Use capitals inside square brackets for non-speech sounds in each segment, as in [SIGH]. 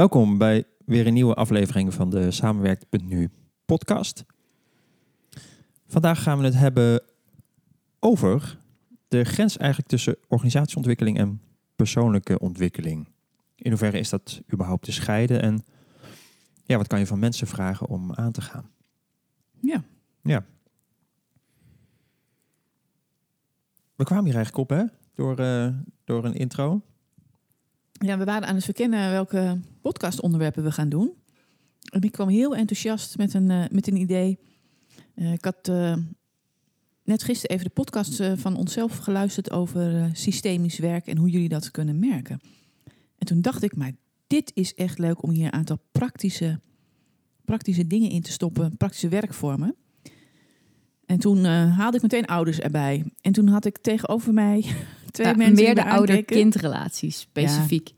Welkom bij weer een nieuwe aflevering van de Samenwerkt.nu podcast. Vandaag gaan we het hebben over de grens eigenlijk tussen organisatieontwikkeling en persoonlijke ontwikkeling. In hoeverre is dat überhaupt te scheiden en ja, wat kan je van mensen vragen om aan te gaan? Ja. Ja. We kwamen hier eigenlijk op, hè? Door, eh, door een intro. Ja, we waren aan het verkennen welke podcastonderwerpen we gaan doen. En ik kwam heel enthousiast met een, eh, met een idee. Eh, ik had eh, net gisteren even de podcast van onszelf geluisterd over systemisch werk en hoe jullie dat kunnen merken. En toen dacht ik, maar dit is echt leuk om hier een aantal praktische, praktische dingen in te stoppen, praktische werkvormen. En toen haalde ik meteen ouders erbij. En toen had ik tegenover mij [LAUGHS] twee Ja, mensen meer de ouder-kindrelaties, specifiek.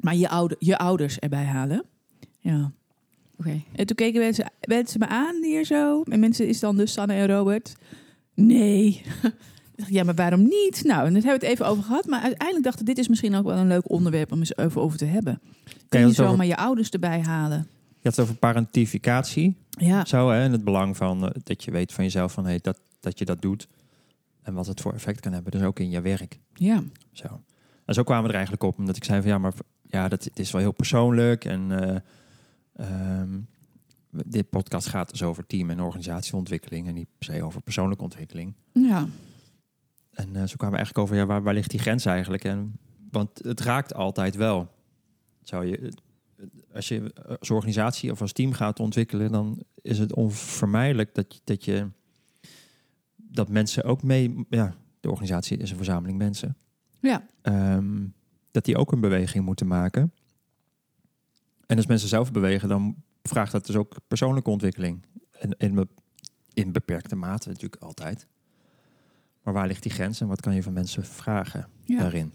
Maar je, oude, je ouders erbij halen. Ja. Oké. En toen keken mensen, mensen me aan hier zo. En mensen is dan dus Sanne en Robert. Nee. [LAUGHS] Ja, maar waarom niet? Nou, en daar hebben we het even over gehad. Maar uiteindelijk dacht ik, dit is misschien ook wel een leuk onderwerp om eens even over te hebben. Kun je over- zomaar je ouders erbij halen? Je had het over parentificatie. Ja, Zo, hè? En het belang van eh, dat je weet van jezelf van hey, dat, dat je dat doet. En wat het voor effect kan hebben. Dus ook in je werk. ja. Zo. En zo kwamen we er eigenlijk op. Omdat ik zei van ja, maar ja, dat het is wel heel persoonlijk. En eh, ehm, dit podcast gaat dus over team- en organisatieontwikkeling. En niet per se over persoonlijke ontwikkeling. ja. En eh, zo kwamen we eigenlijk over ja, waar, waar ligt die grens eigenlijk? En, want het raakt altijd wel. Zou je, als je als organisatie of als team gaat ontwikkelen, dan is het onvermijdelijk dat je, dat, je, dat mensen ook mee. Ja, de organisatie is een verzameling mensen. Ja. Ehm, dat die ook een beweging moeten maken. En als mensen zelf bewegen, dan vraagt dat dus ook persoonlijke ontwikkeling. En in, be- in beperkte mate natuurlijk altijd. Maar waar ligt die grens en wat kan je van mensen vragen ja. daarin?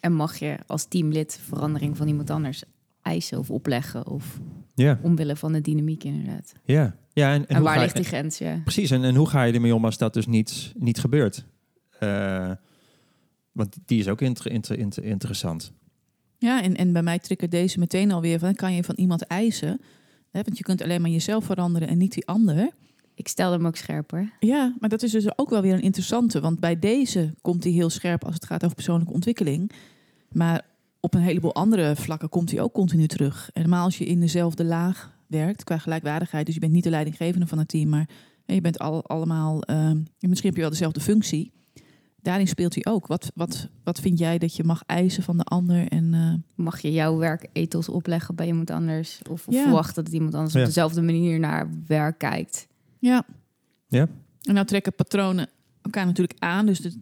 En mag je als teamlid verandering van iemand anders eisen of opleggen? Of Ja, omwille van de dynamiek inderdaad. ja. Ja en, waar je- ligt die grens? Ja. Precies, en, en hoe ga je ermee om als dat dus niet, niet gebeurt? Eh, want die is ook inter- inter- inter- interessant. Ja, en, en bij mij triggert deze meteen alweer van, kan je van iemand eisen? Hè, want je kunt alleen maar jezelf veranderen en niet die ander. Ik stel hem ook scherper. Ja, maar dat is dus ook wel weer een interessante. Want bij deze komt hij heel scherp als het gaat over persoonlijke ontwikkeling. Maar op een heleboel andere vlakken komt hij ook continu terug. En helemaal als je in dezelfde laag werkt qua gelijkwaardigheid. Dus je bent niet de leidinggevende van het team, maar je bent al, allemaal. ehm, misschien heb je wel dezelfde functie. Daarin speelt hij ook. Wat, wat, wat vind jij dat je mag eisen van de ander? En eh, Mag je jouw werkethos opleggen bij iemand anders? Of, of Ja. verwachten dat iemand anders Ja. op dezelfde manier naar werk kijkt? ja. Ja. En nou trekken patronen elkaar natuurlijk aan. Dus de,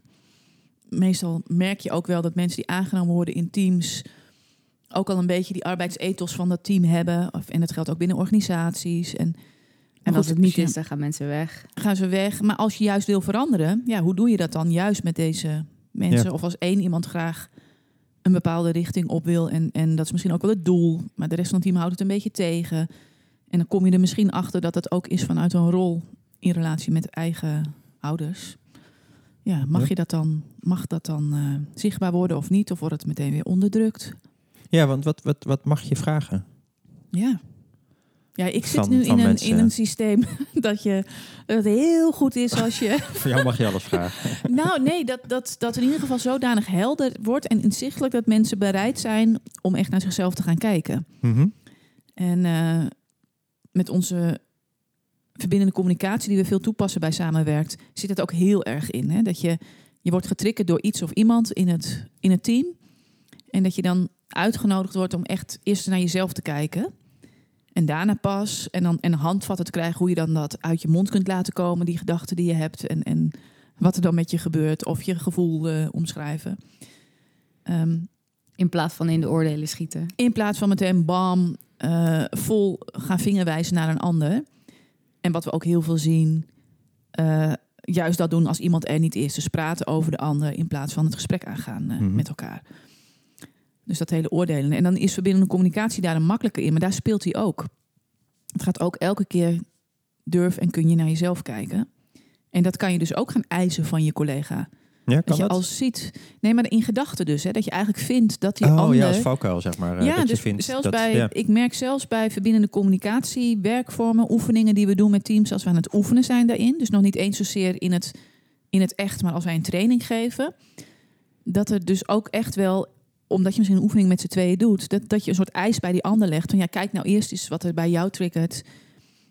meestal merk je ook wel dat mensen die aangenomen worden in teams ook al een beetje die arbeidsethos van dat team hebben. Of, en dat geldt ook binnen organisaties. En, En als het niet is, dan gaan mensen weg. gaan ze weg. Maar als je juist wil veranderen, ja, hoe doe je dat dan juist met deze mensen? Ja. Of als één iemand graag een bepaalde richting op wil en, en dat is misschien ook wel het doel, maar de rest van het team houdt het een beetje tegen. En dan kom je er misschien achter dat het ook is vanuit een rol in relatie met eigen ouders. Ja, mag Ja. je dat dan, mag dat dan eh, zichtbaar worden of niet? Of wordt het meteen weer onderdrukt? Ja, want wat, wat, wat mag je vragen? Ja. Ja, ik zit Van- nu van in een, in een systeem [LAUGHS] dat, je, dat het heel goed is als je [LAUGHS] Voor jou mag je alles vragen. [LAUGHS] Nou, nee, dat, dat, dat in ieder geval zodanig helder wordt en inzichtelijk dat mensen bereid zijn om echt naar zichzelf te gaan kijken. Mhm. En eh, met onze verbindende communicatie die we veel toepassen bij Samenwerkt, zit het ook heel erg in. Hè? Dat je, je wordt getriggerd door iets of iemand in het, in het team. En dat je dan uitgenodigd wordt om echt eerst naar jezelf te kijken. En daarna pas. En dan en handvatten te krijgen hoe je dan dat uit je mond kunt laten komen, die gedachten die je hebt. En, en wat er dan met je gebeurt. Of je gevoel eh, omschrijven. Ehm, In plaats van in de oordelen schieten. in plaats van meteen bam, eh, vol gaan vingerwijzen naar een ander. En wat we ook heel veel zien, eh, juist dat doen als iemand er niet is. Dus praten over de ander in plaats van het gesprek aangaan Mhm. met elkaar. Dus dat hele oordelen. En dan is verbindende communicatie daar een makkelijker in, maar daar speelt hij ook. Het gaat ook elke keer durf en kun je naar jezelf kijken. En dat kan je dus ook gaan eisen van je collega. Ja, Dat kan je dat? als ziet, nee, maar in gedachten dus, hè, dat je eigenlijk vindt dat die oh ander. ja, als valkuil zeg maar. eh, ja, dat dus je vindt zelfs dat, bij, ja. ik merk zelfs bij verbindende communicatie, werkvormen, oefeningen die we doen met teams als we aan het oefenen zijn daarin. Dus nog niet eens zozeer in het, in het echt, maar als wij een training geven. Dat er dus ook echt wel, omdat je misschien een oefening met z'n tweeën doet, dat, dat je een soort eis bij die ander legt. Van ja, kijk nou eerst eens wat er bij jou triggert.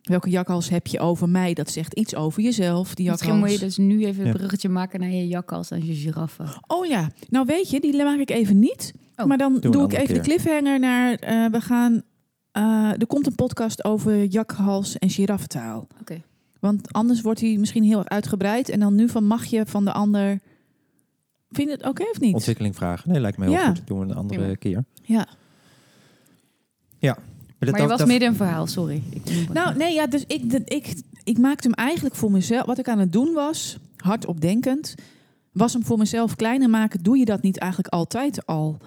Welke jakhals heb je over mij? Dat zegt iets over jezelf. Die Misschien jakhals. moet je dus nu even een bruggetje maken naar je jakhals en je giraffe. Oh ja, nou weet je, die maak ik even niet. Oh, maar dan doe ik even de cliffhanger naar. eh, we gaan. eh, er komt een podcast over jakhals en giraffentaal. Oké. Want anders wordt hij misschien heel erg uitgebreid. En dan nu van mag je van de ander. Vind je het oké of niet? Ontwikkeling vragen. Nee, lijkt me heel Ja. goed. Dat doen we een andere Prima. keer. Ja. Maar, Maar je was midden een verhaal, sorry. Ik Nou, nee, ja, dus ik, de- ik, ik maakte hem eigenlijk voor mezelf. Wat ik aan het doen was, hardop denkend, was hem voor mezelf kleiner maken. Doe je dat niet eigenlijk altijd al?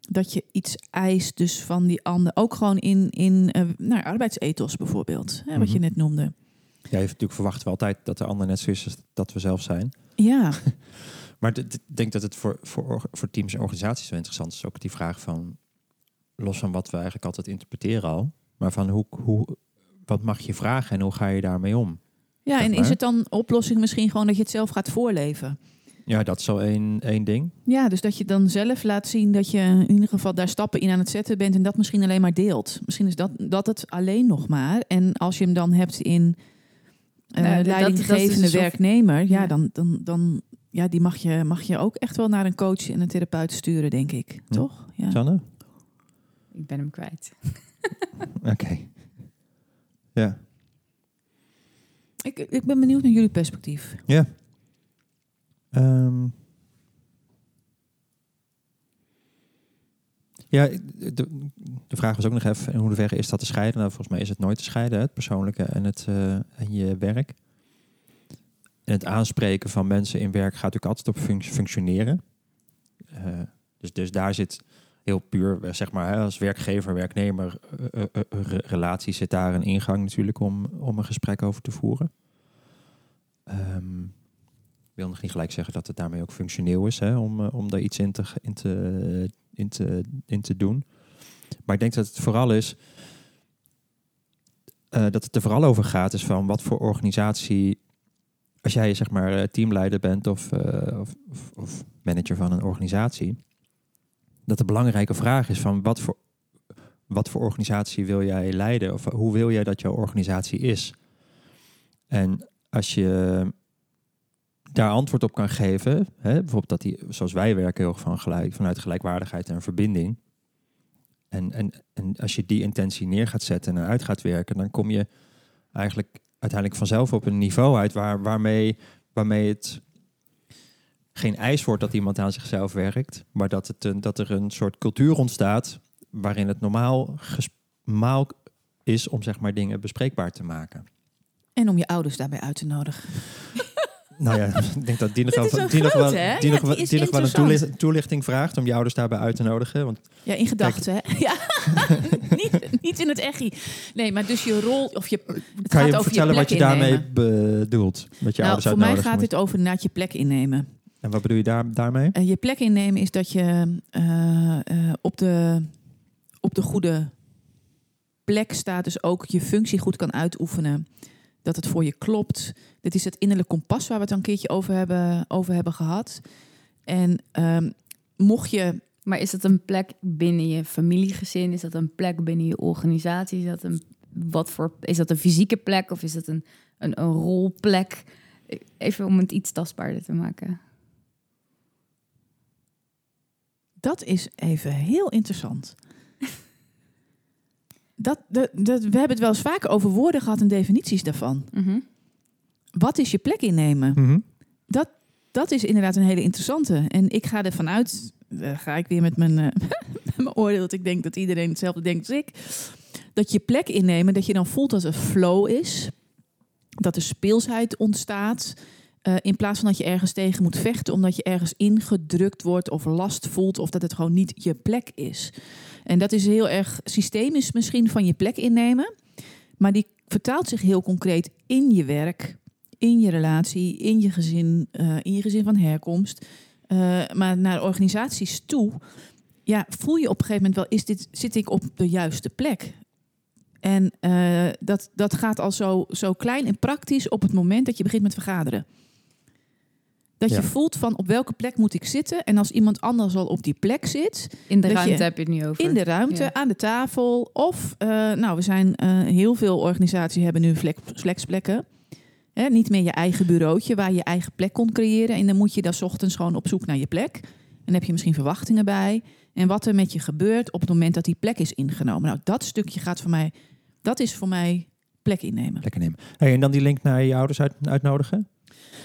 Dat je iets eist dus van die ander. Ook gewoon in, in eh nou, arbeidsethos bijvoorbeeld. Hè, wat je Mhm. net noemde. Ja, je natuurlijk verwachten we altijd dat de ander net zo is als dat we zelf zijn. Ja, [LAUGHS] Maar ik denk dat het voor, voor, or- voor teams en organisaties wel interessant is. Ook die vraag van, los van wat we eigenlijk altijd interpreteren al. Maar van hoe, hoe, wat mag je vragen en hoe ga je daarmee om? ja en is het dan oplossing misschien gewoon dat je het zelf gaat voorleven? Ja, dat is zo één, één ding. Ja, dus dat je dan zelf laat zien dat je in ieder geval daar stappen in aan het zetten bent en dat misschien alleen maar deelt. Misschien is dat, dat het alleen nog maar. En als je hem dan hebt in Nou, is leidinggevende dus werknemer, ja, Ja. dan, dan, dan ja, die mag je, mag je ook echt wel naar een coach en een therapeut sturen, denk ik. Ja. Toch? Ja. Sanne? Ik ben hem kwijt. [LAUGHS] Oké. Ja. Ik, ik ben benieuwd naar jullie perspectief. Ehm. Ja, de, vraag was ook nog even, in hoeverre is dat te scheiden? Nou, volgens mij is het nooit te scheiden, het persoonlijke en, het, eh, en je werk. En het aanspreken van mensen in werk gaat natuurlijk altijd op func- functioneren. Eh, dus, dus daar zit heel puur, eh, zeg maar, als werkgever, werknemer, re- relatie zit daar een ingang natuurlijk om, om een gesprek over te voeren. Ehm, ik wil nog niet gelijk zeggen dat het daarmee ook functioneel is, hè, om, om daar iets in te, in, te, in, te, in te doen. Maar ik denk dat het vooral is, eh, dat het er vooral over gaat, is van wat voor organisatie, als jij zeg maar eh, teamleider bent of, eh, of, of manager van een organisatie, dat de belangrijke vraag is van wat voor, wat voor organisatie wil jij leiden of hoe wil jij dat jouw organisatie is? En als je daar antwoord op kan geven, hè, bijvoorbeeld dat die, zoals wij werken, heel erg van gelijk, vanuit gelijkwaardigheid en verbinding. En, en, en als je die intentie neer gaat zetten en uit gaat werken, dan kom je eigenlijk uiteindelijk vanzelf op een niveau uit waar, waarmee, waarmee het geen eis wordt dat iemand aan zichzelf werkt, maar dat, het een, dat er een soort cultuur ontstaat waarin het normaal, normaal is om zeg maar dingen bespreekbaar te maken. En om je ouders daarbij uit te nodigen. [LAUGHS] Nou ja, [LAUGHS] ik denk dat die nog, wel, die nog wel, die nog wel, die is die nog wel een toelichting vraagt om je ouders daarbij uit te nodigen. Want Ja, in gedachten, hè? [LAUGHS] Ja, [LAUGHS] niet, niet in het echi. Nee, maar dus je rol, of je... Kan je vertellen wat je daarmee innemen. bedoelt? Met je Nou, ouders voor mij gaat het over inderdaad je plek innemen. En wat bedoel je daar, daarmee? Eh, je plek innemen is dat je eh, eh, op, de, op de goede plek staat. Dus ook je functie goed kan uitoefenen. Dat het voor je klopt. Dit is het innerlijk kompas waar we het een keertje over hebben, over hebben gehad. En ehm, mocht je... Maar is dat een plek binnen je familiegezin? Is dat een plek binnen je organisatie? Is dat een, wat voor, is dat een fysieke plek of is dat een, een, een rolplek? Even om het iets tastbaarder te maken. Dat is even heel interessant. Dat, dat, dat, we hebben het wel eens vaker over woorden gehad en definities daarvan. Mhm. Wat is je plek innemen? Mhm. Dat is inderdaad een hele interessante. En ik ga ervan uit, uh, ga ik weer met mijn, uh, [LAUGHS] met mijn oordeel, dat ik denk dat iedereen hetzelfde denkt als ik. Dat je plek innemen, dat je dan voelt dat er flow is. Dat er speelsheid ontstaat. Uh, in plaats van dat je ergens tegen moet vechten, omdat je ergens ingedrukt wordt of last voelt, of dat het gewoon niet je plek is. En dat is heel erg systemisch misschien van je plek innemen. Maar die vertaalt zich heel concreet in je werk, in je relatie, in je gezin, eh, in je gezin van herkomst. Eh, maar naar organisaties toe, ja, voel je op een gegeven moment wel, is dit, zit ik op de juiste plek? En eh, dat, dat gaat al zo, zo klein en praktisch op het moment dat je begint met vergaderen. Dat Ja. je voelt van op welke plek moet ik zitten. En als iemand anders al op die plek zit, In de ruimte je- heb je het nu over. in de ruimte, Ja. aan de tafel. Of, eh, nou, we zijn eh, heel veel organisaties hebben nu flex, flexplekken. Hè, niet meer je eigen bureautje waar je je eigen plek kon creëren. En dan moet je dan 's ochtends gewoon op zoek naar je plek. En dan heb je misschien verwachtingen bij. En wat er met je gebeurt op het moment dat die plek is ingenomen. Nou, dat stukje gaat voor mij, dat is voor mij plek innemen. Lekker nemen. Hey, en dan die link naar je ouders uit, uitnodigen?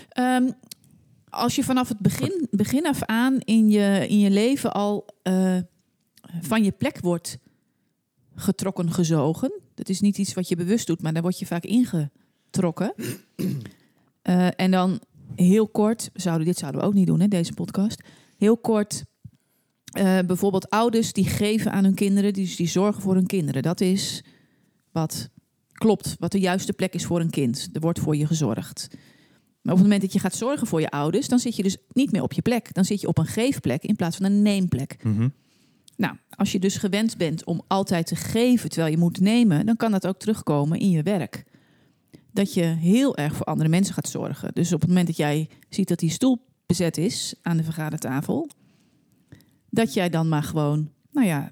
Ehm, als je vanaf het begin, begin af aan in je, in je leven al eh, van je plek wordt getrokken, gezogen. Dat is niet iets wat je bewust doet, maar daar word je vaak ingetrokken. [CLEARS THROAT] Eh, en dan heel kort, zouden, dit zouden we ook niet doen, hè, deze podcast. Heel kort, eh, bijvoorbeeld ouders die geven aan hun kinderen, die, die zorgen voor hun kinderen. Dat is wat klopt, wat de juiste plek is voor een kind. Er wordt voor je gezorgd. Maar op het moment dat je gaat zorgen voor je ouders, dan zit je dus niet meer op je plek. Dan zit je op een geefplek in plaats van een neemplek. Mhm. Nou, als je dus gewend bent om altijd te geven terwijl je moet nemen, dan kan dat ook terugkomen in je werk. Dat je heel erg voor andere mensen gaat zorgen. Dus op het moment dat jij ziet dat die stoel bezet is aan de vergadertafel, dat jij dan maar gewoon, nou ja,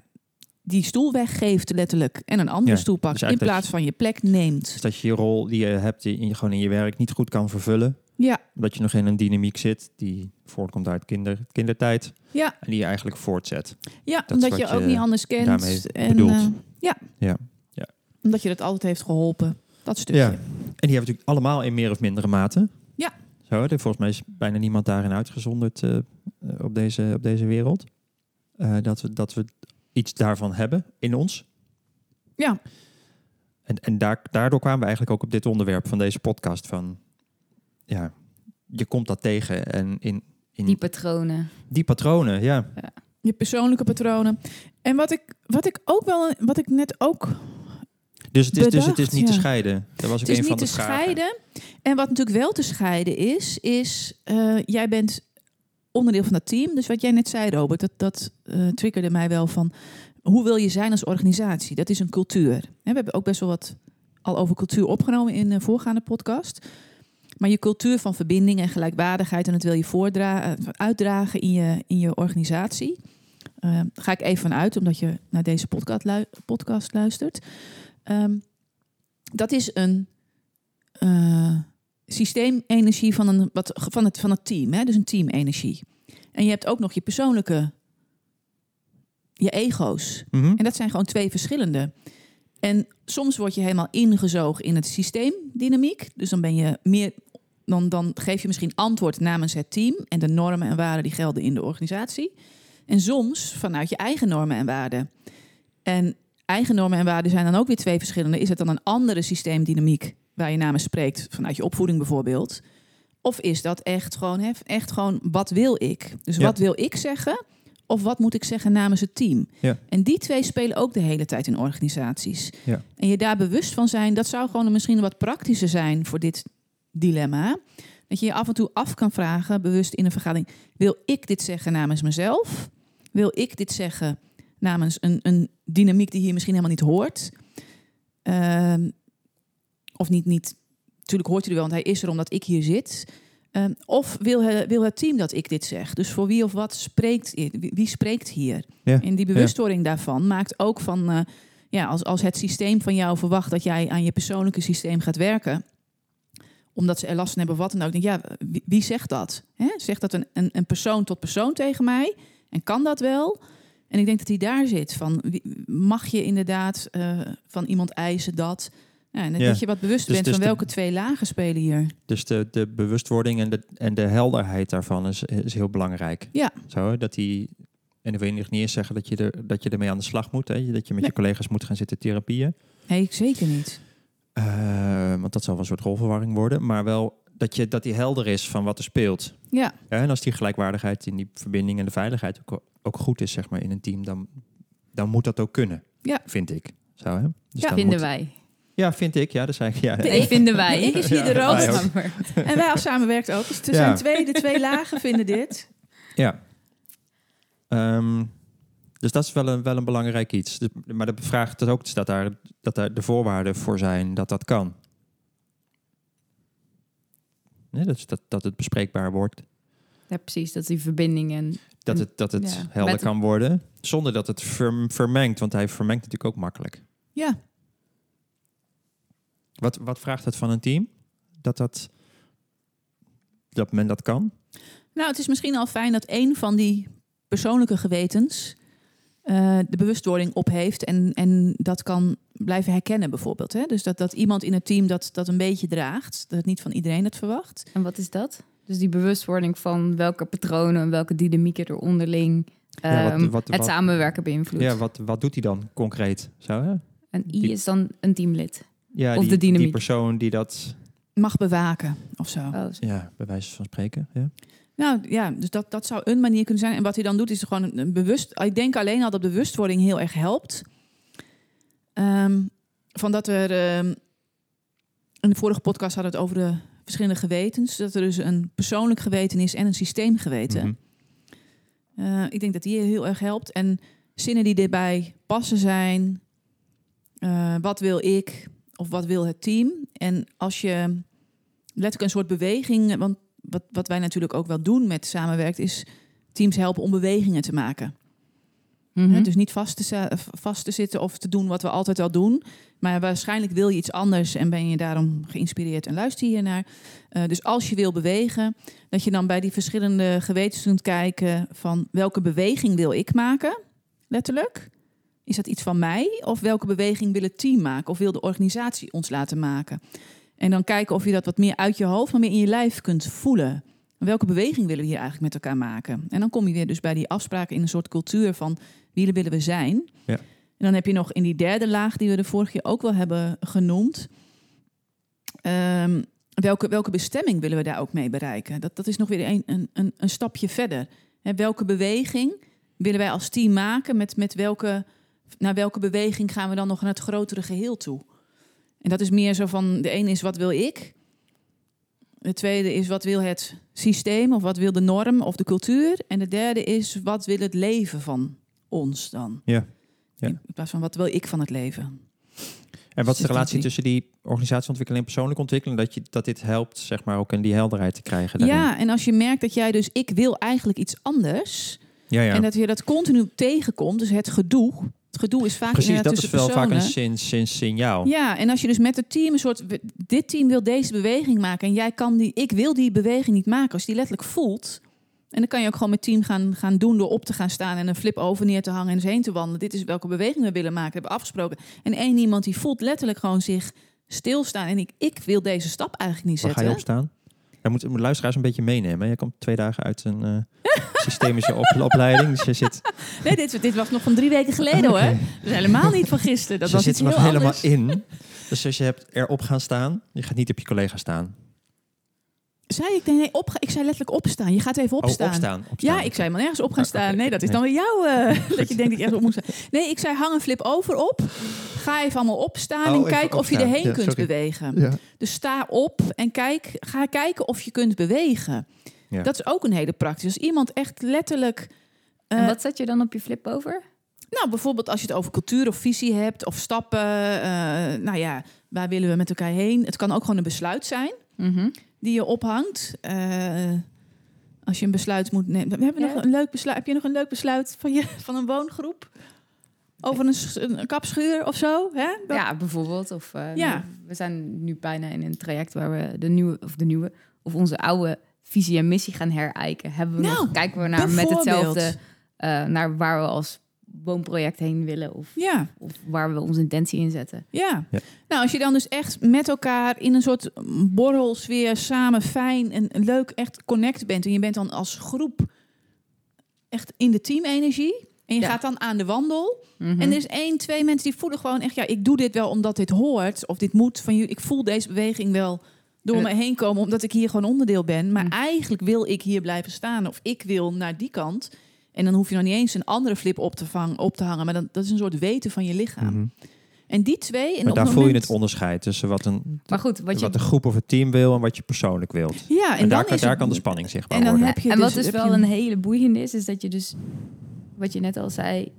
die stoel weggeeft letterlijk en een andere Ja, stoel pakt dus in plaats van je plek neemt. Dus dat je je rol die je hebt in, je- gewoon in je werk niet goed kan vervullen. Ja, Omdat je nog in een dynamiek zit die voortkomt uit kinder, kindertijd. ja, En die je eigenlijk voortzet. ja Dat is omdat je ook je niet anders kent. daarmee en, bedoelt. eh, ja. Ja, ja. Omdat je dat altijd heeft geholpen. Dat stukje. Ja. En die hebben natuurlijk allemaal in meer of mindere mate. Ja. Zo, er, volgens mij is bijna niemand daarin uitgezonderd eh, eh, op, deze, op deze wereld. Eh, dat, we, dat we iets daarvan hebben in ons. Ja. En, en daar, daardoor kwamen we eigenlijk ook op dit onderwerp van deze podcast van... Ja, je komt dat tegen en in, in Die patronen. die patronen, ja. Je persoonlijke patronen. En wat ik, wat ik ook wel, wat ik net ook. Dus het is, dus het is niet te scheiden. Dat was ook Het is een van niet de te vragen. scheiden. En wat natuurlijk wel te scheiden is, is eh, jij bent onderdeel van dat team. Dus wat jij net zei, Robert, dat, dat eh, triggerde mij wel van hoe wil je zijn als organisatie? Dat is een cultuur. Hè, we hebben ook best wel wat al over cultuur opgenomen in de voorgaande podcast. Maar je cultuur van verbinding en gelijkwaardigheid, en dat wil je voordra- eh, uitdragen in je, in je organisatie. Eh, ga ik even vanuit, omdat je naar deze podcast, lu- podcast luistert. Ehm, dat is een eh, systeemenergie van, een, wat, van, het, van het team. Hè? Dus een teamenergie. En je hebt ook nog je persoonlijke, je ego's. Mhm. En dat zijn gewoon twee verschillende. En soms word je helemaal ingezogen in het systeemdynamiek. Dus dan ben je meer. Dan, dan geef je misschien antwoord namens het team en de normen en waarden die gelden in de organisatie. En soms vanuit je eigen normen en waarden. En eigen normen en waarden zijn dan ook weer twee verschillende. Is het dan een andere systeemdynamiek waar je namens spreekt, vanuit je opvoeding bijvoorbeeld? Of is dat echt gewoon, hè, echt gewoon wat wil ik? Dus Ja. wat wil ik zeggen? Of wat moet ik zeggen namens het team? Ja. En die twee spelen ook de hele tijd in organisaties. Ja. En je daar bewust van zijn, dat zou gewoon misschien wat praktischer zijn voor dit dilemma. Dat je je af en toe af kan vragen, bewust in een vergadering: wil ik dit zeggen namens mezelf? Wil ik dit zeggen namens een, een dynamiek die hier misschien helemaal niet hoort? Ehm, of niet, niet, natuurlijk hoort hij er wel, want hij is er omdat ik hier zit. Ehm, of wil, wil het team dat ik dit zeg? Dus voor wie of wat spreekt, wie, wie spreekt hier? Ja. En die bewustwording daarvan maakt ook van, eh, ja, als, als het systeem van jou verwacht dat jij aan je persoonlijke systeem gaat werken, omdat ze er last van hebben, wat dan ook. Denk, ja, wie, wie zegt dat? Hè? Zegt dat een, een, een persoon tot persoon tegen mij? En kan dat wel? En ik denk dat hij daar zit. Van, mag je inderdaad eh, van iemand eisen dat? Ja, en Ja. dat je wat bewust Dus- bent dus van de- welke twee lagen spelen hier. Dus de, de bewustwording en de, en de helderheid daarvan is, is heel belangrijk. Ja. Zo, dat die, en ik wil niet eens zeggen dat je, er, dat je ermee aan de slag moet. Hè, dat je met Nee. je collega's moet gaan zitten therapieën. Nee, zeker niet. Eh, want dat zal wel een soort rolverwarring worden. Maar wel dat, je, dat die helder is van wat er speelt. Ja, Ja, en als die gelijkwaardigheid in die verbinding en de veiligheid ook, ook goed is zeg maar, in een team, dan, dan moet dat ook kunnen. Ja. Vind ik. Zo, hè? Dus Ja, dan vinden moet- wij. Ja, vind ik. Ja, dat zei ik. Ja. Nee, vinden wij. Ik is hier de ook. En wij als samenwerkt ook. Dus er Ja. zijn twee, de twee lagen vinden dit. Ja. Ehm, dus dat is wel een, wel een belangrijk iets. Dus- maar dat vraagt het ook dat daar, dat daar de voorwaarden voor zijn dat dat kan. Nee, dat, dat, dat het bespreekbaar wordt. Ja, precies. Dat die verbinding en Dat het, dat het ja, helder kan worden. Zonder dat het verm- vermengt. Want hij vermengt natuurlijk ook makkelijk. Ja, Wat, wat vraagt het van een team? Dat, dat, dat men dat kan? nou het is misschien al fijn dat een van die persoonlijke gewetens eh, de bewustwording op heeft en, en dat kan blijven herkennen bijvoorbeeld. Hè? Dus dat, dat iemand in het team dat, dat een beetje draagt. Dat het niet van iedereen het verwacht. En wat is dat? Dus die bewustwording van welke patronen en welke dynamieken er onderling Ja, wat- ehm, wat- het samenwerken beïnvloedt. Ja, wat, wat doet hij dan concreet? Zo, hè? En I Die- is dan een teamlid. Ja, Of die, de dynamiek. die persoon die dat, Mag bewaken of zo. Oh, ja, bij wijze van spreken. Ja. Nou ja, dus dat, dat zou een manier kunnen zijn. En wat hij dan doet, is gewoon een, een bewust. Ik denk alleen al dat bewustwording heel erg helpt. Ehm, van dat er. ehm, in de vorige podcast hadden we het over de verschillende gewetens. Dat er dus een persoonlijk geweten is en een systeemgeweten. Eh, ik denk dat die heel erg helpt. En zinnen die erbij passen zijn. eh, wat wil ik of wat wil het team? En als je letterlijk een soort beweging, want wat, wat wij natuurlijk ook wel doen met samenwerkt, is teams helpen om bewegingen te maken. mhm. Dus niet vast te, vast te zitten of te doen wat we altijd al doen. Maar waarschijnlijk wil je iets anders en ben je daarom geïnspireerd en luister je naar. Eh, dus als je wil bewegen, dat je dan bij die verschillende gewetens kunt kijken van welke beweging wil ik maken, letterlijk. Is dat iets van mij? Of welke beweging wil het team maken? Of wil de organisatie ons laten maken? En dan kijken of je dat wat meer uit je hoofd, maar meer in je lijf kunt voelen. Welke beweging willen we hier eigenlijk met elkaar maken? En dan kom je weer dus bij die afspraken in een soort cultuur van wie willen we zijn. Ja. En dan heb je nog in die derde laag, die we de vorige keer ook wel hebben genoemd. ehm, welke, welke bestemming willen we daar ook mee bereiken? Dat, dat is nog weer een, een, een, een stapje verder. Welke beweging willen wij als team maken? Met, met welke, naar welke beweging gaan we dan nog naar het grotere geheel toe? En dat is meer zo van, de ene is wat wil ik? De tweede is wat wil het systeem of wat wil de norm of de cultuur? En de derde is wat wil het leven van ons dan? Ja. Ja. In plaats van wat wil ik van het leven? En wat is de relatie tussen die organisatieontwikkeling en persoonlijke ontwikkeling? Dat, je, dat dit helpt, zeg maar, ook in die helderheid te krijgen. daarin. Ja, en als je merkt dat jij dus ik wil eigenlijk iets anders ja, ja. en dat je dat continu tegenkomt, dus het gedoe. Het gedoe is vaak Precies, dat is wel vaak een sin, sin, signaal. Ja, en als je dus met het team een soort... Dit team wil deze beweging maken en jij kan die... Ik wil die beweging niet maken. Als je die letterlijk voelt... En dan kan je ook gewoon met team gaan, gaan doen door op te gaan staan... en een flip over neer te hangen en eens heen te wandelen. Dit is welke beweging we willen maken, hebben we afgesproken. En één iemand die voelt letterlijk gewoon zich stilstaan. En ik, ik wil deze stap eigenlijk niet Waar ga je zetten. Je moet, moet luisteraars een beetje meenemen. Je komt twee dagen uit een eh, systemische op, opleiding. Dus je zit, [LAUGHS] Nee, dit, dit was nog van drie weken geleden hoor. Oké. Dus helemaal niet van gisteren. Dat dus was je zit er nog helemaal in. Dus als je hebt erop gaan staan, je gaat niet op je collega staan. Zei ik, nee, nee op, ik zei letterlijk opstaan. Je gaat even opstaan. Oh, opstaan. opstaan. Ja, ik zei maar nergens op gaan Ah, staan. Nee, dat is dan weer jou eh, [LAUGHS] dat je denkt dat je ergens op moet staan. Nee, ik zei hang een flip over op. Ga even allemaal opstaan Oh, en kijk of je erheen Ja, kunt sorry. bewegen. Ja. Dus sta op en kijk, ga kijken of je kunt bewegen. Ja. Dat is ook een hele praktisch. Als iemand echt letterlijk... en eh, wat zet je dan op je flip over? Nou, bijvoorbeeld als je het over cultuur of visie hebt of stappen. eh, nou ja, waar willen we met elkaar heen? Het kan ook gewoon een besluit zijn Mhm. die je ophangt. Eh, als je een besluit moet nemen. We hebben Ja. nog een leuk besluit. Heb je nog een leuk besluit van, je, [LAUGHS] van een woongroep? Over een, een kapschuur of zo? Hè? Dat- Ja, bijvoorbeeld. Of, eh, Ja. nou, we zijn nu bijna in een traject waar we de nieuwe, of de nieuwe, of onze oude visie en missie gaan herijken. Hebben we Nou, nog, kijken we naar met hetzelfde, eh, naar waar we als woonproject heen willen of, Ja, of waar we onze intentie in zetten. ja. Ja. Nou, als je dan dus echt met elkaar in een soort borrelsfeer samen fijn en leuk echt connect bent. En je bent dan als groep echt in de teamenergie. En je Ja. gaat dan aan de wandel. Mhm. En er is één, twee mensen die voelen gewoon echt... ja, ik doe dit wel omdat dit hoort. Of dit moet van jullie. Ik voel deze beweging wel door En me heen komen... omdat ik hier gewoon onderdeel ben. Maar Mm. eigenlijk wil ik hier blijven staan. Of ik wil naar die kant. En dan hoef je nog niet eens een andere flip op te, vang, op te hangen. Maar dan, dat is een soort weten van je lichaam. Mhm. En die twee... En Maar daar voel je het onderscheid tussen wat een, Maar goed, wat wat, je... de groep of het team wil en wat je persoonlijk wilt. Ja, en, En, daar, dan kan, is daar het- kan de spanning zichtbaar En dan worden. heb je en dus, wat dus heb wel je een hele boeiende is, is dat je dus, wat je net al zei,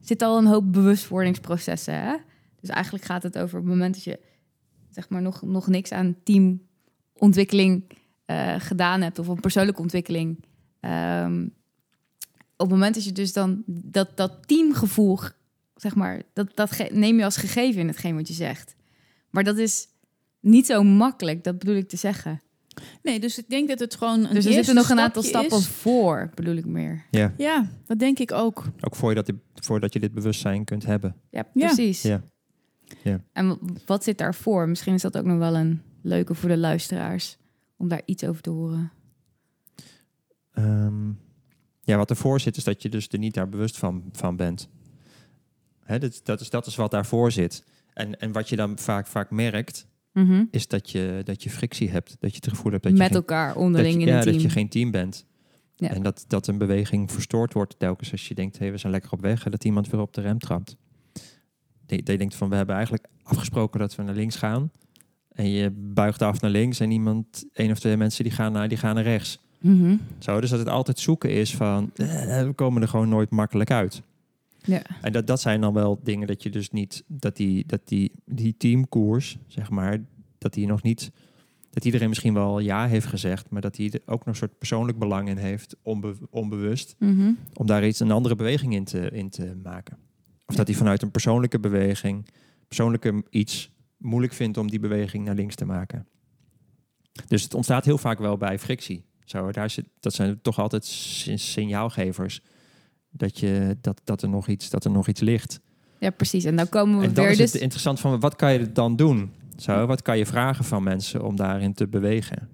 zit al een hoop bewustwordingsprocessen. Hè? Dus eigenlijk gaat het over het moment dat je zeg maar nog, nog niks aan teamontwikkeling eh, gedaan hebt of een persoonlijke ontwikkeling. Ehm, op het moment dat je dus dan dat, dat teamgevoel, zeg maar, dat, dat neem je als gegeven in hetgeen wat je zegt. Maar dat is niet zo makkelijk, dat bedoel ik te zeggen. Nee, dus ik denk dat het gewoon een Dus er zitten nog een aantal stappen is. voor, bedoel ik meer. Ja, Ja, dat denk ik ook. ook voordat, voordat je dit bewustzijn kunt hebben. Ja, precies. Ja. Ja. En wat zit daarvoor? Misschien is dat ook nog wel een leuke voor de luisteraars om daar iets over te horen. Ehm, ja, wat ervoor zit is dat je dus er niet daar bewust van, van bent. Hè, dat, dat, is, dat is wat daarvoor zit. En, en wat je dan vaak, vaak merkt, is dat je, dat je frictie hebt. Dat je het gevoel hebt dat je, Met geen, elkaar onderling je, in ja, een team. dat je geen team bent. Ja. En dat, dat een beweging verstoord wordt telkens als je denkt, hey, we zijn lekker op weg. En dat iemand weer op de rem trapt. Dat je- dat je denkt van, we hebben eigenlijk afgesproken dat we naar links gaan. En je buigt af naar links en iemand, één of twee mensen die gaan naar, die gaan naar rechts. Mhm. Zo, dus dat het altijd zoeken is van, eh, we komen er gewoon nooit makkelijk uit. Ja. En dat, dat zijn dan wel dingen dat je dus niet, dat die, dat die, die teamkoers, zeg maar, dat die nog niet, dat iedereen misschien wel ja heeft gezegd, maar dat hij er ook nog een soort persoonlijk belang in heeft, onbe- onbewust, Mhm. om daar iets, een andere beweging in te, in te maken. Of Ja. dat hij vanuit een persoonlijke beweging, persoonlijke iets, moeilijk vindt om die beweging naar links te maken. Dus het ontstaat heel vaak wel bij frictie. Zo, daar zit, dat zijn toch altijd si- signaalgevers dat, je, dat, dat, er nog iets, dat er nog iets ligt. ja, precies. En dan komen we En dan weer is dus... het interessant van wat kan je dan doen? Zo, wat kan je vragen van mensen om daarin te bewegen?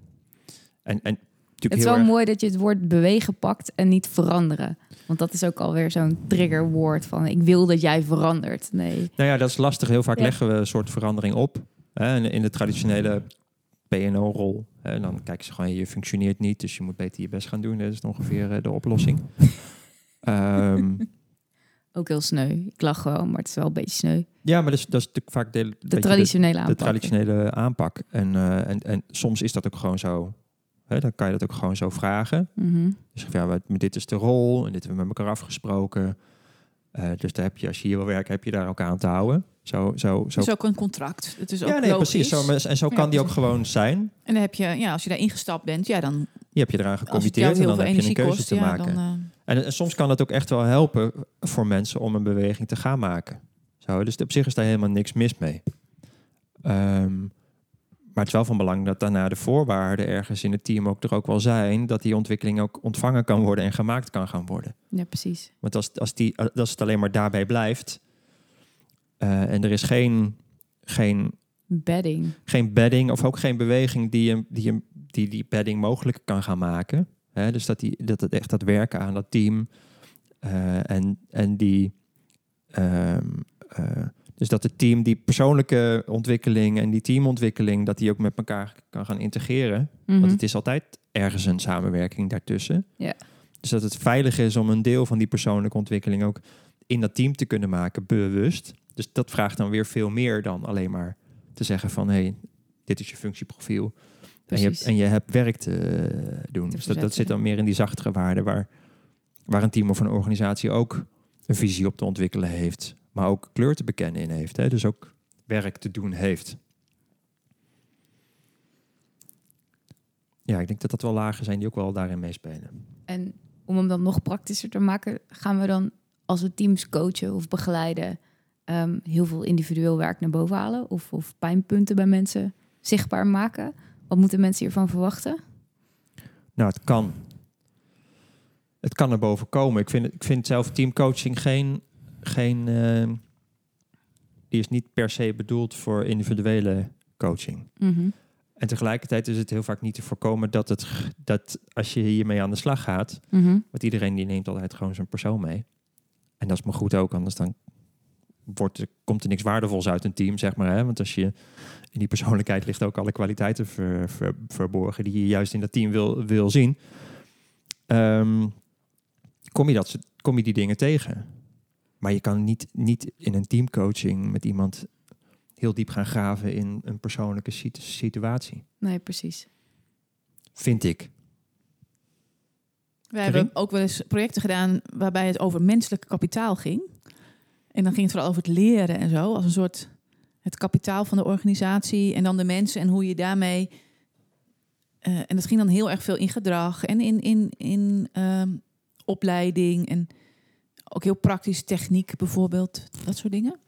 En, en natuurlijk Het is heel wel erg, mooi dat je het woord bewegen pakt en niet veranderen. Want dat is ook alweer zo'n triggerwoord van ik wil dat jij verandert. Nee. Nou ja, dat is lastig. Heel vaak Ja. leggen we een soort verandering op. Hè, in, in de traditionele PNO-rol. En dan kijken ze gewoon, je functioneert niet, dus je moet beter je best gaan doen. Dat is ongeveer eh, de oplossing. Ehm, [LAUGHS] Ook heel sneu. Ik lach gewoon, maar het is wel een beetje sneu. ja, maar dat is, dat is natuurlijk vaak de, De traditionele de, aanpak. de traditionele aanpak. En, eh, en, en soms is dat ook gewoon zo. Hè, dan kan je dat ook gewoon zo vragen. Mhm. Dus ja, dit is de rol en dit hebben we met elkaar afgesproken. Eh, dus daar heb je, als je hier wil werken, heb je daar ook aan te houden. Zo, zo, zo. Het is ook een contract. Het is ook ja, nee, logisch. precies. Zo, en zo Ja, kan die ook gewoon zijn. En dan heb je, ja, als je daar ingestapt bent, ja, dan Je hebt je eraan gecommitteerd en heel dan veel heb je een energie keuze kost, te ja, maken. dan, eh, En, en soms kan het ook echt wel helpen voor mensen om een beweging te gaan maken. Zo, dus op zich is daar helemaal niks mis mee. Ehm, maar het is wel van belang dat daarna de voorwaarden ergens in het team ook er ook wel zijn... dat die ontwikkeling ook ontvangen kan worden en gemaakt kan gaan worden. Ja, precies. Want als, als, die, als het alleen maar daarbij blijft... eh, en er is geen, geen Bedding. geen bedding of ook geen beweging die die, die, die bedding mogelijk kan gaan maken. Hè? Dus dat, die, dat het echt dat werken aan dat team eh, en, en die. ehm, eh, dus dat het team die persoonlijke ontwikkeling en die teamontwikkeling, dat die ook met elkaar kan gaan integreren. Mhm. Want het is altijd ergens een samenwerking daartussen. Ja. Dus dat het veilig is om een deel van die persoonlijke ontwikkeling ook in dat team te kunnen maken, bewust. Dus dat vraagt dan weer veel meer dan alleen maar te zeggen van hé, hey, dit is je functieprofiel. En je, hebt, en je hebt werk te eh, doen. Te dus dat, zit dan meer in die zachtere waarden waar, waar een team of een organisatie ook een visie op te ontwikkelen heeft. Maar ook kleur te bekennen in heeft. Hè? Dus ook werk te doen heeft. Ja, ik denk dat dat wel lagen zijn die ook wel daarin meespelen. En om hem dan nog praktischer te maken, gaan we dan als we teams coachen of begeleiden, ehm, heel veel individueel werk naar boven halen of, of pijnpunten bij mensen zichtbaar maken. Wat moeten mensen hiervan verwachten? Nou, het kan. Het kan er boven komen. Ik vind, ik vind zelf teamcoaching geen... geen eh, die is niet per se bedoeld voor individuele coaching. Mhm. En tegelijkertijd is het heel vaak niet te voorkomen dat, het, dat als je hiermee aan de slag gaat... Mhm. want iedereen die neemt altijd gewoon zijn persoon mee. En dat is maar goed ook, anders dan wordt, komt er niks waardevols uit een team, zeg maar. Hè? Want als je in die persoonlijkheid ligt ook alle kwaliteiten ver- ver- verborgen die je juist in dat team wil, wil zien. Ehm, kom, je dat, kom je die dingen tegen. Maar je kan niet, niet in een teamcoaching met iemand heel diep gaan graven in een persoonlijke situ- situatie. Nee, precies. Vind ik. Karin? hebben ook wel eens projecten gedaan waarbij het over menselijk kapitaal ging. En dan ging het vooral over het leren en zo, als een soort het kapitaal van de organisatie en dan de mensen en hoe je daarmee. eh, en dat ging dan heel erg veel in gedrag en in, in, in ehm, opleiding en ook heel praktisch techniek bijvoorbeeld, dat soort dingen.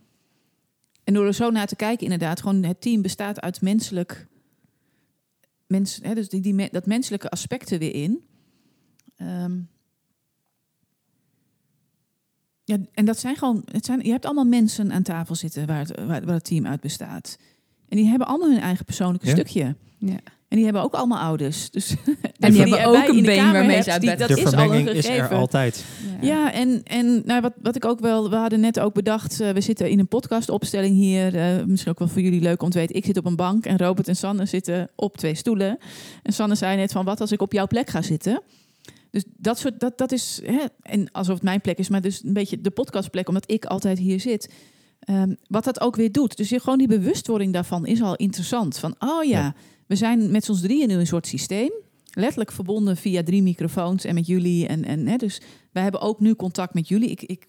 En door er zo naar te kijken, inderdaad, gewoon het team bestaat uit menselijk, mens, hè, dus die, die, dat menselijke aspect er weer in. Ehm, ja, en dat zijn gewoon, het zijn, je hebt allemaal mensen aan tafel zitten waar het, waar, waar het team uit bestaat. En die hebben allemaal hun eigen persoonlijke Ja. stukje. Ja. En die hebben ook allemaal ouders. Dus [LAUGHS] En die hebben ook een been waarmee ze uit die- bed dat de is al een vermenging is er gegeven. altijd. Ja, en, en nou, wat, wat ik ook wel, we hadden net ook bedacht, eh, we zitten in een podcastopstelling hier. eh, misschien ook wel voor jullie leuk om te weten. Ik zit op een bank en Robert en Sanne zitten op twee stoelen. En Sanne zei net van, wat als ik op jouw plek ga zitten? Dus dat soort, dat, dat is, hè, en alsof het mijn plek is, maar dus een beetje de podcastplek, omdat ik altijd hier zit. Ehm, wat dat ook weer doet. Dus je, gewoon die bewustwording daarvan is al interessant. Van, oh ja, Ja. we zijn met z'n ons drieën nu een soort systeem. Letterlijk verbonden via drie microfoons en met jullie. En, en, hè, dus wij hebben ook nu contact met jullie. Ik, ik,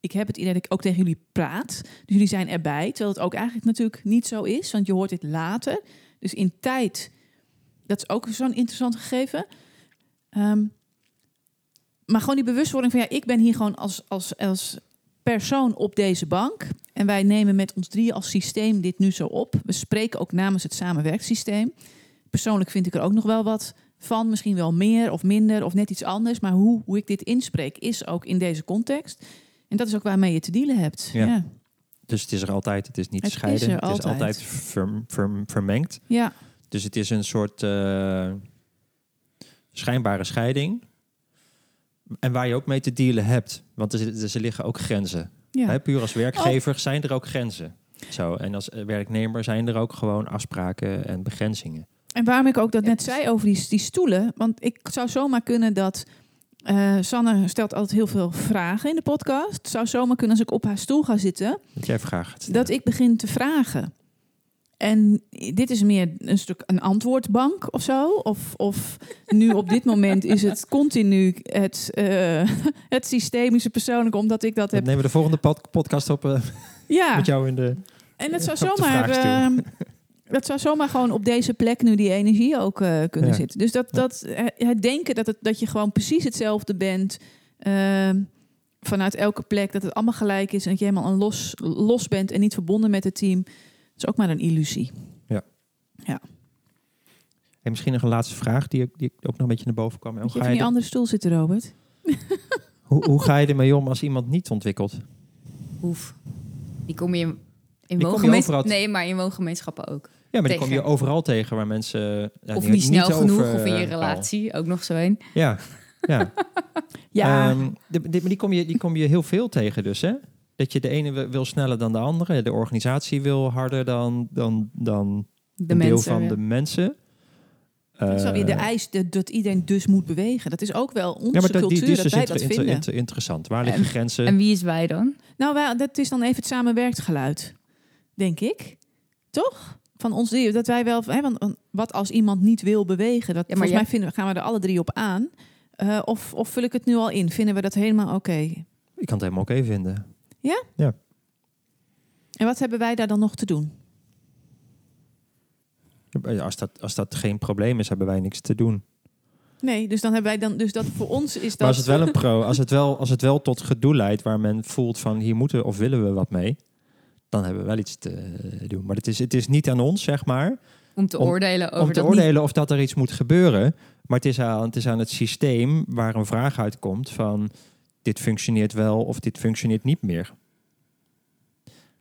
ik heb het idee dat ik ook tegen jullie praat. Dus jullie zijn erbij. Terwijl het ook eigenlijk natuurlijk niet zo is. Want je hoort dit later. Dus in tijd. Dat is ook zo'n interessant gegeven. Ehm, maar gewoon die bewustwording van ja, ik ben hier gewoon als, als, als persoon op deze bank. En wij nemen met ons drieën als systeem dit nu zo op. We spreken ook namens het samenwerksysteem. Persoonlijk vind ik er ook nog wel wat van. Misschien wel meer of minder of net iets anders. Maar hoe, hoe ik dit inspreek is ook in deze context. En dat is ook waarmee je te dealen hebt. Ja. Ja, Dus het is er altijd. Het is niet Het is scheiden. er het is altijd. altijd verm- verm- vermengd. ja. Dus het is een soort eh, schijnbare scheiding. En waar je ook mee te dealen hebt. Want er, er liggen ook grenzen. ja. Hè, puur als werkgever zijn er ook grenzen. Zo, en als eh, werknemer zijn er ook gewoon afspraken en begrenzingen. En waarom ik ook dat net precies. zei over die, die stoelen. Want ik zou zomaar kunnen dat. eh, Sanne stelt altijd heel veel vragen in de podcast. Het zou zomaar kunnen als ik op haar stoel ga zitten. Dat jij stellen. Dat ik begin te vragen. En dit is meer een stuk een antwoordbank of zo. Of, of nu op dit moment is het continu het, eh, [LAUGHS] het systemische persoonlijke, omdat ik dat heb. nemen we de volgende pod- podcast op eh, Ja, [LAUGHS] met jou in de... en dat [LAUGHS] zou zomaar. eh, dat zou zomaar gewoon op deze plek nu die energie ook kunnen Ja. zitten. Dus dat, dat het denken dat, het, dat je gewoon precies hetzelfde bent. ehm, vanuit elke plek, dat het allemaal gelijk is en dat je helemaal een los, los bent en niet verbonden met het team. Is ook maar een illusie. En misschien nog een laatste vraag die, die ook nog een beetje naar boven kwam. Hoe je ga, je in die er- andere stoel zitten, Robert? [LAUGHS] hoe, hoe ga je ermee om als iemand niet ontwikkelt? Hoef. Die kom je in, in overal Nee, maar in woongemeenschappen ook. Ja, maar die kom je overal tegen waar mensen... ja, of niet snel over, genoeg, of in je eh, relatie. Ook nog zo een. Ja, ja. [LAUGHS] Ja, Ehm, de, de- maar die kom, je, die kom je heel veel tegen dus, hè? Dat je de ene wil- sneller dan de andere. De organisatie wil harder dan, dan, dan De een deel mensen. van ja. de mensen. alweer de Eh, eis de- dat iedereen dus moet bewegen. Dat is ook wel onze Ja, maar dat, cultuur, die is dat dus wij inter- dat vinden. inter- interessant. Waar liggen En- grenzen? En wie is wij dan? Nou, wij, dat is dan even het samenwerkt geluid, denk ik. Toch? Van ons drie. Dat wij wel. Hè, want, wat als iemand niet wil bewegen? Dat, maar volgens mij vinden, we- gaan we er alle drie op aan. Eh, of, of vul ik het nu al in? Vinden we dat helemaal oké? Ik kan het helemaal oké vinden. En wat hebben wij daar dan nog te doen? Ja, Als dat, als dat geen probleem is, hebben wij niks te doen. Nee, dus dan hebben wij dan. Dus dat voor ons is dat. Maar als het wel een pro, als het wel, als het wel tot gedoe leidt waar men voelt van hier moeten of willen we wat mee, dan hebben we wel iets te doen. Maar het is, het is niet aan ons, zeg maar, Om te Om- oordelen over om te dat oordelen of dat er iets moet gebeuren. Maar het is, aan, het is aan het systeem waar een vraag uitkomt van dit functioneert wel of dit functioneert niet meer.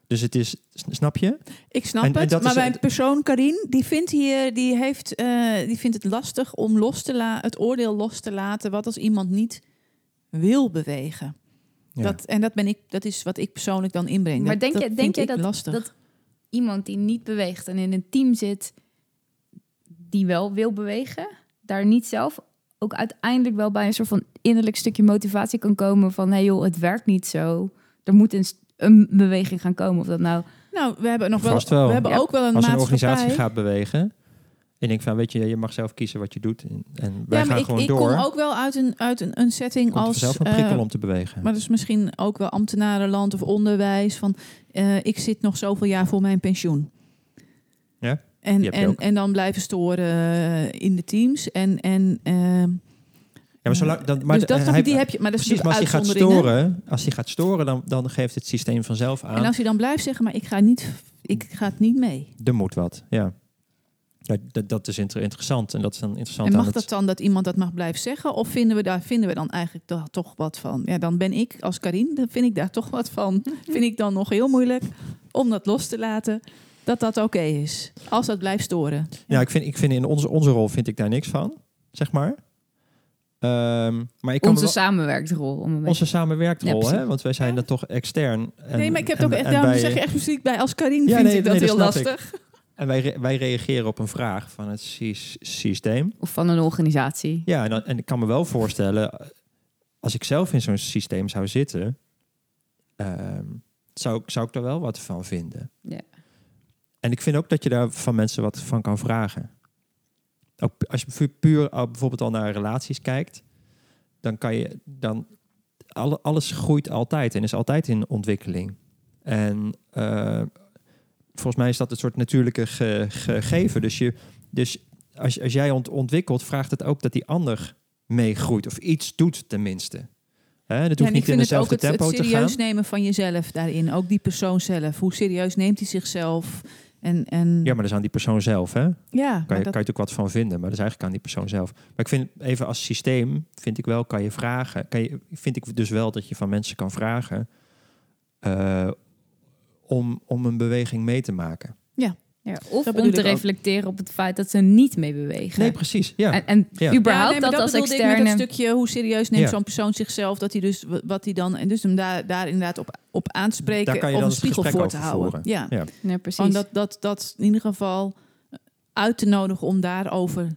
Dus het is, snap je? Ik snap En- en het, dat maar mijn persoon Karin, die vindt hier, die heeft, eh, die vindt het lastig om los te la het oordeel los te laten. Wat als iemand niet wil bewegen? Ja. Dat, en dat, ben ik, dat is wat ik persoonlijk dan inbreng. Maar Dat- denk dat je- vind denk je ik dat- lastig. dat- Iemand die niet beweegt en in een team zit die wel wil bewegen, daar niet zelf ook uiteindelijk wel bij een soort van innerlijk stukje motivatie kan komen van hé hey joh, het werkt niet zo. er moet een, een beweging gaan komen. Of dat nou... Nou, we hebben nog wel, Vast wel. we hebben Ja. ook wel een Als een maatschappij. organisatie gaat bewegen. En denk van, weet je, je mag zelf kiezen wat je doet. En, en wij ja, maar gaan ik, gewoon ik door. kom ook wel uit een, uit een, een setting Komt als. zelf een eh, prikkel om te bewegen. maar dat is misschien ook wel ambtenarenland of onderwijs. Van eh, ik zit nog zoveel jaar voor mijn pensioen. Ja, En, en, en dan blijven storen eh, in de teams. En, en, eh, ja, maar zolang, dan, maar dus dat, hij- je, die heb je. Maar dat is Precies, maar als hij gaat storen, als hij gaat storen, dan, dan geeft het systeem vanzelf aan. En als hij dan blijft zeggen, maar ik ga niet, ik ga het niet mee. Er moet wat, ja. ja dat, dat is inter- interessant. En dat is dan interessant En aan mag het... dat dan dat iemand dat mag blijven zeggen? Of vinden we daar vinden we dan eigenlijk toch- toch wat van? Ja, dan ben ik als Karin, dan vind ik daar toch wat van. [LAUGHS] vind ik dan nog heel moeilijk om dat los te laten. Dat dat oké is. Als dat blijft storen. Ja, ik vind, ik vind in onze, onze rol vind ik daar niks van, zeg maar. Ehm, maar ik kan Onze wel- samenwerksrol. Om een beetje... onze samenwerkrol, Ja, precies. hè? Want wij zijn dan toch extern. En, nee, maar ik heb en- het ook echt, daarom wij- zeg je echt muziek bij. Als Karin Ja, vind nee, ik dat nee, dat heel ik. lastig. En wij, re- wij reageren op een vraag van het sys- systeem. Of van een organisatie. Ja, en, dan, en ik kan me wel voorstellen, als ik zelf in zo'n systeem zou zitten, ehm, zou, ik- zou ik daar wel wat van vinden. Ja. En ik vind ook dat je daar van mensen wat van kan vragen. Ook als je pu- puur bijvoorbeeld al naar relaties kijkt, dan kan je dan alle, alles groeit altijd en is altijd in ontwikkeling. En eh, volgens mij is dat een soort natuurlijke ge- gegeven. Dus, je, dus als, als jij ont- ontwikkelt, vraagt het ook dat die ander meegroeit of iets doet tenminste. Hè, dat Ja, hoeft en niet in het dezelfde het, het tempo te serieus gaan. nemen van jezelf daarin. Ook die persoon zelf. Hoe serieus neemt hij zichzelf? En, en Ja, maar dat is aan die persoon zelf, hè? ja, Kan je, kan je natuurlijk wat van vinden, maar dat is eigenlijk aan die persoon zelf. Maar ik vind even als systeem, vind ik wel, kan je vragen, kan je, vind ik dus wel dat je van mensen kan vragen eh, om, om een beweging mee te maken. Ja, of Dat bedoel om te ook. reflecteren op het feit dat ze niet mee bewegen. Nee, precies. Ja. En, en Ja. überhaupt Ja, nee, maar dat, als bedoelde ik externe... met dat stukje, hoe serieus neemt Ja. zo'n persoon zichzelf, dat hij dus wat hij dan en dus hem daar, daar inderdaad op, op aanspreken Daar kan je om dan een spiegel voor te houden. voeren. Ja, Ja. Ja, precies. Gewoon dat, dat, dat in ieder geval uit te nodigen om daarover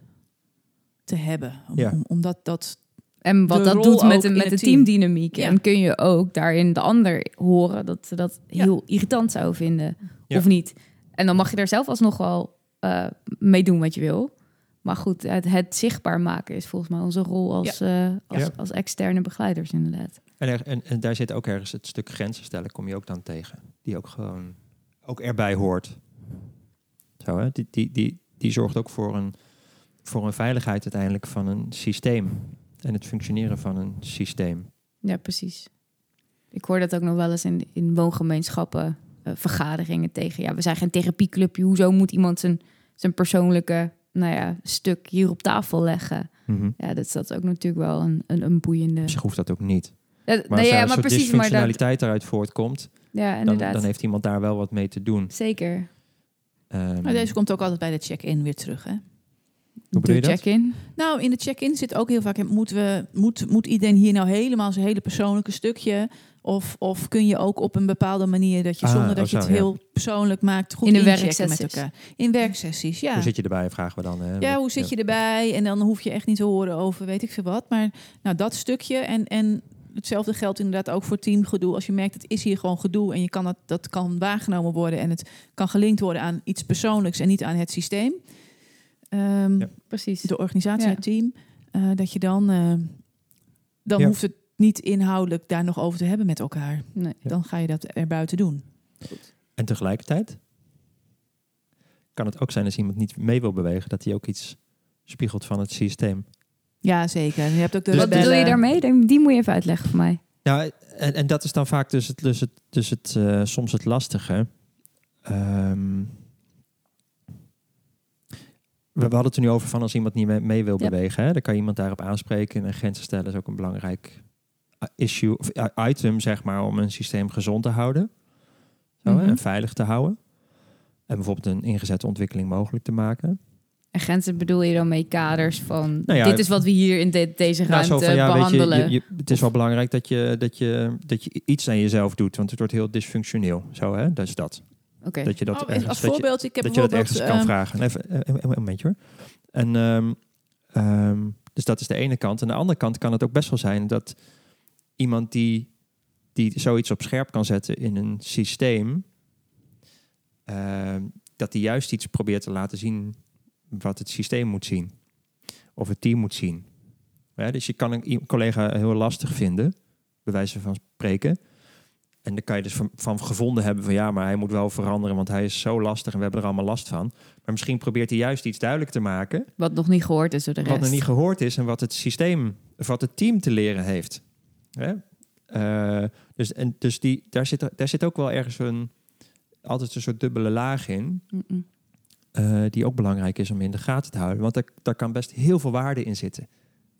te hebben. Om, Ja. om, omdat dat En wat dat doet met, de, met de team. teamdynamiek. Ja. En kun je ook daarin de ander horen dat ze dat Ja. heel irritant zou vinden. Ja. Of niet. En dan mag je daar zelf alsnog wel eh mee doen wat je wil. Maar goed, het, het zichtbaar maken is volgens mij onze rol als, eh, als, Ja. als externe begeleiders inderdaad. En, er- en, en daar zit ook ergens het stuk grenzen stellen, kom je ook dan tegen. Die ook gewoon ook erbij hoort. Zo, hè? Die, die, die, die zorgt ook voor een, voor een veiligheid uiteindelijk van een systeem. En het functioneren van een systeem. Ja, precies. Ik hoor dat ook nog wel eens in, in woongemeenschappen, eh, vergaderingen tegen. Ja, we zijn geen therapieclubje. Hoezo moet iemand zijn, zijn persoonlijke nou ja, stuk hier op tafel leggen? Ja, dat is dat ook natuurlijk wel een, een, een boeiende. Zich hoeft dat ook niet. Ja, Maar nee, als ja, maar soort precies, maar dat, eruit voortkomt, ja, dan, inderdaad. dan heeft iemand daar wel wat mee te doen. Zeker. Ehm, Maar deze komt ook altijd bij de check-in weer terug. Hè? Hoe bedoel je check-in. Nou, in de check-in zit ook heel vaak... Moeten we, moet, moet iedereen hier nou helemaal zijn hele persoonlijke stukje... Of, of kun je ook op een bepaalde manier... dat je Ah, zonder dat oh je het ja. heel persoonlijk maakt... goed In de inchecken met werksessies. elkaar. In werksessies, ja. Hoe zit je erbij, vragen we dan. Hè? Ja, hoe zit je erbij? En dan hoef je echt niet te horen over weet ik veel wat. Maar nou, dat stukje en, en hetzelfde geldt inderdaad ook voor teamgedoe. Als je merkt, het is hier gewoon gedoe en je kan dat, dat kan waargenomen worden en het kan gelinkt worden aan iets persoonlijks en niet aan het systeem. Ehm, Ja. Precies. De organisatie, Ja. het team. eh, dat je dan, eh, dan Ja. hoeft het niet inhoudelijk daar nog over te hebben met elkaar. Nee. Ja. Dan ga je dat er buiten doen. En tegelijkertijd kan het ook zijn als iemand niet mee wil bewegen, dat hij ook iets spiegelt van het systeem. Ja, zeker. Je hebt ook de Dus- Wat bedoel je daarmee? Die moet je even uitleggen voor mij. Ja, en, en dat is dan vaak dus het, dus het, dus het eh, soms het lastige. Ehm, we, we hadden het er nu over van als iemand niet mee, mee wil Ja. bewegen, hè, dan kan je iemand daarop aanspreken en grenzen stellen is ook een belangrijk issue of item, zeg maar, om een systeem gezond te houden zo, hè, Mhm. en veilig te houden. En bijvoorbeeld een ingezette ontwikkeling mogelijk te maken. En grenzen bedoel je dan mee kaders van... Nou ja, dit is wat we hier in de- deze Nou, ruimte zo van, ja, weet je, behandelen. je, je- het is wel belangrijk dat je, dat, je, dat je iets aan jezelf doet, want het wordt heel dysfunctioneel. Zo, hè? Dat is dat. Oké. Dat je dat Oh, ergens, als voorbeeld, ik heb dat je dat ergens kan ehm, vragen. Even eh, een, een momentje hoor. En, ehm, ehm, dus dat is de ene kant. En de andere kant kan het ook best wel zijn dat iemand die die zoiets op scherp kan zetten in een systeem, eh, dat die juist iets probeert te laten zien wat het systeem moet zien. Of het team moet zien. Ja, dus je kan een collega heel lastig vinden, bij wijze van spreken. En dan kan je dus van, van gevonden hebben van ja, maar hij moet wel veranderen, want hij is zo lastig en we hebben er allemaal last van. Maar misschien probeert hij juist iets duidelijk te maken Wat nog niet gehoord is door de rest. wat nog niet gehoord is en wat het systeem, of wat het team te leren heeft. Hè? Eh, dus en, dus die, daar, zit, daar zit ook wel ergens een, altijd een soort dubbele laag in, eh, die ook belangrijk is om in de gaten te houden. Want daar, daar kan best heel veel waarde in zitten.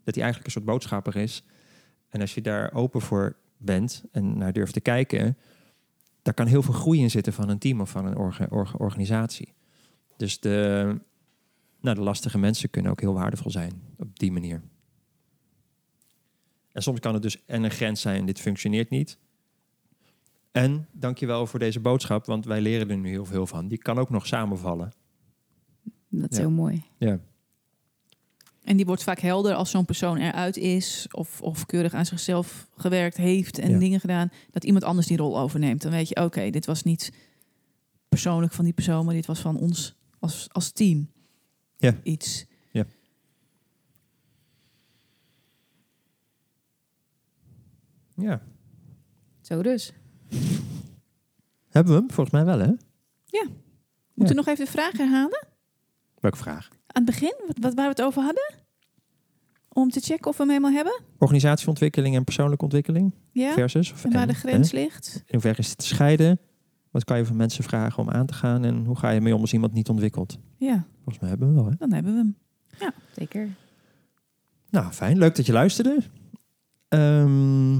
Dat hij eigenlijk een soort boodschapper is. En als je daar open voor bent en naar durft te kijken, daar kan heel veel groei in zitten van een team of van een orga- orga- organisatie. Dus de, nou, de lastige mensen kunnen ook heel waardevol zijn op die manier. En soms kan het dus en een grens zijn, dit functioneert niet. En dankjewel voor deze boodschap, want wij leren er nu heel veel van. Die kan ook nog samenvallen. Dat is Ja. heel mooi. Ja. En die wordt vaak helder als zo'n persoon eruit is of, of keurig aan zichzelf gewerkt heeft en Ja. dingen gedaan, dat iemand anders die rol overneemt. Dan weet je, oké, dit was niet persoonlijk van die persoon, maar dit was van ons als, als team. Ja. Iets. Ja. Zo dus. Hebben we hem? Volgens mij wel, hè? Moeten Ja. we nog even de vraag herhalen? Welke vraag? Aan het begin, wat, wat, waar we het over hadden? Om te checken of we hem helemaal hebben? Organisatieontwikkeling en persoonlijke ontwikkeling Ja? versus? Of En waar en, de grens hè? ligt? In hoeverre is het te scheiden? Wat kan je van mensen vragen om aan te gaan? En hoe ga je mee om als iemand niet ontwikkelt? Ja, Volgens mij hebben we wel, hè? dan hebben we hem. Zeker. Nou, fijn. Leuk dat je luisterde. Ehm,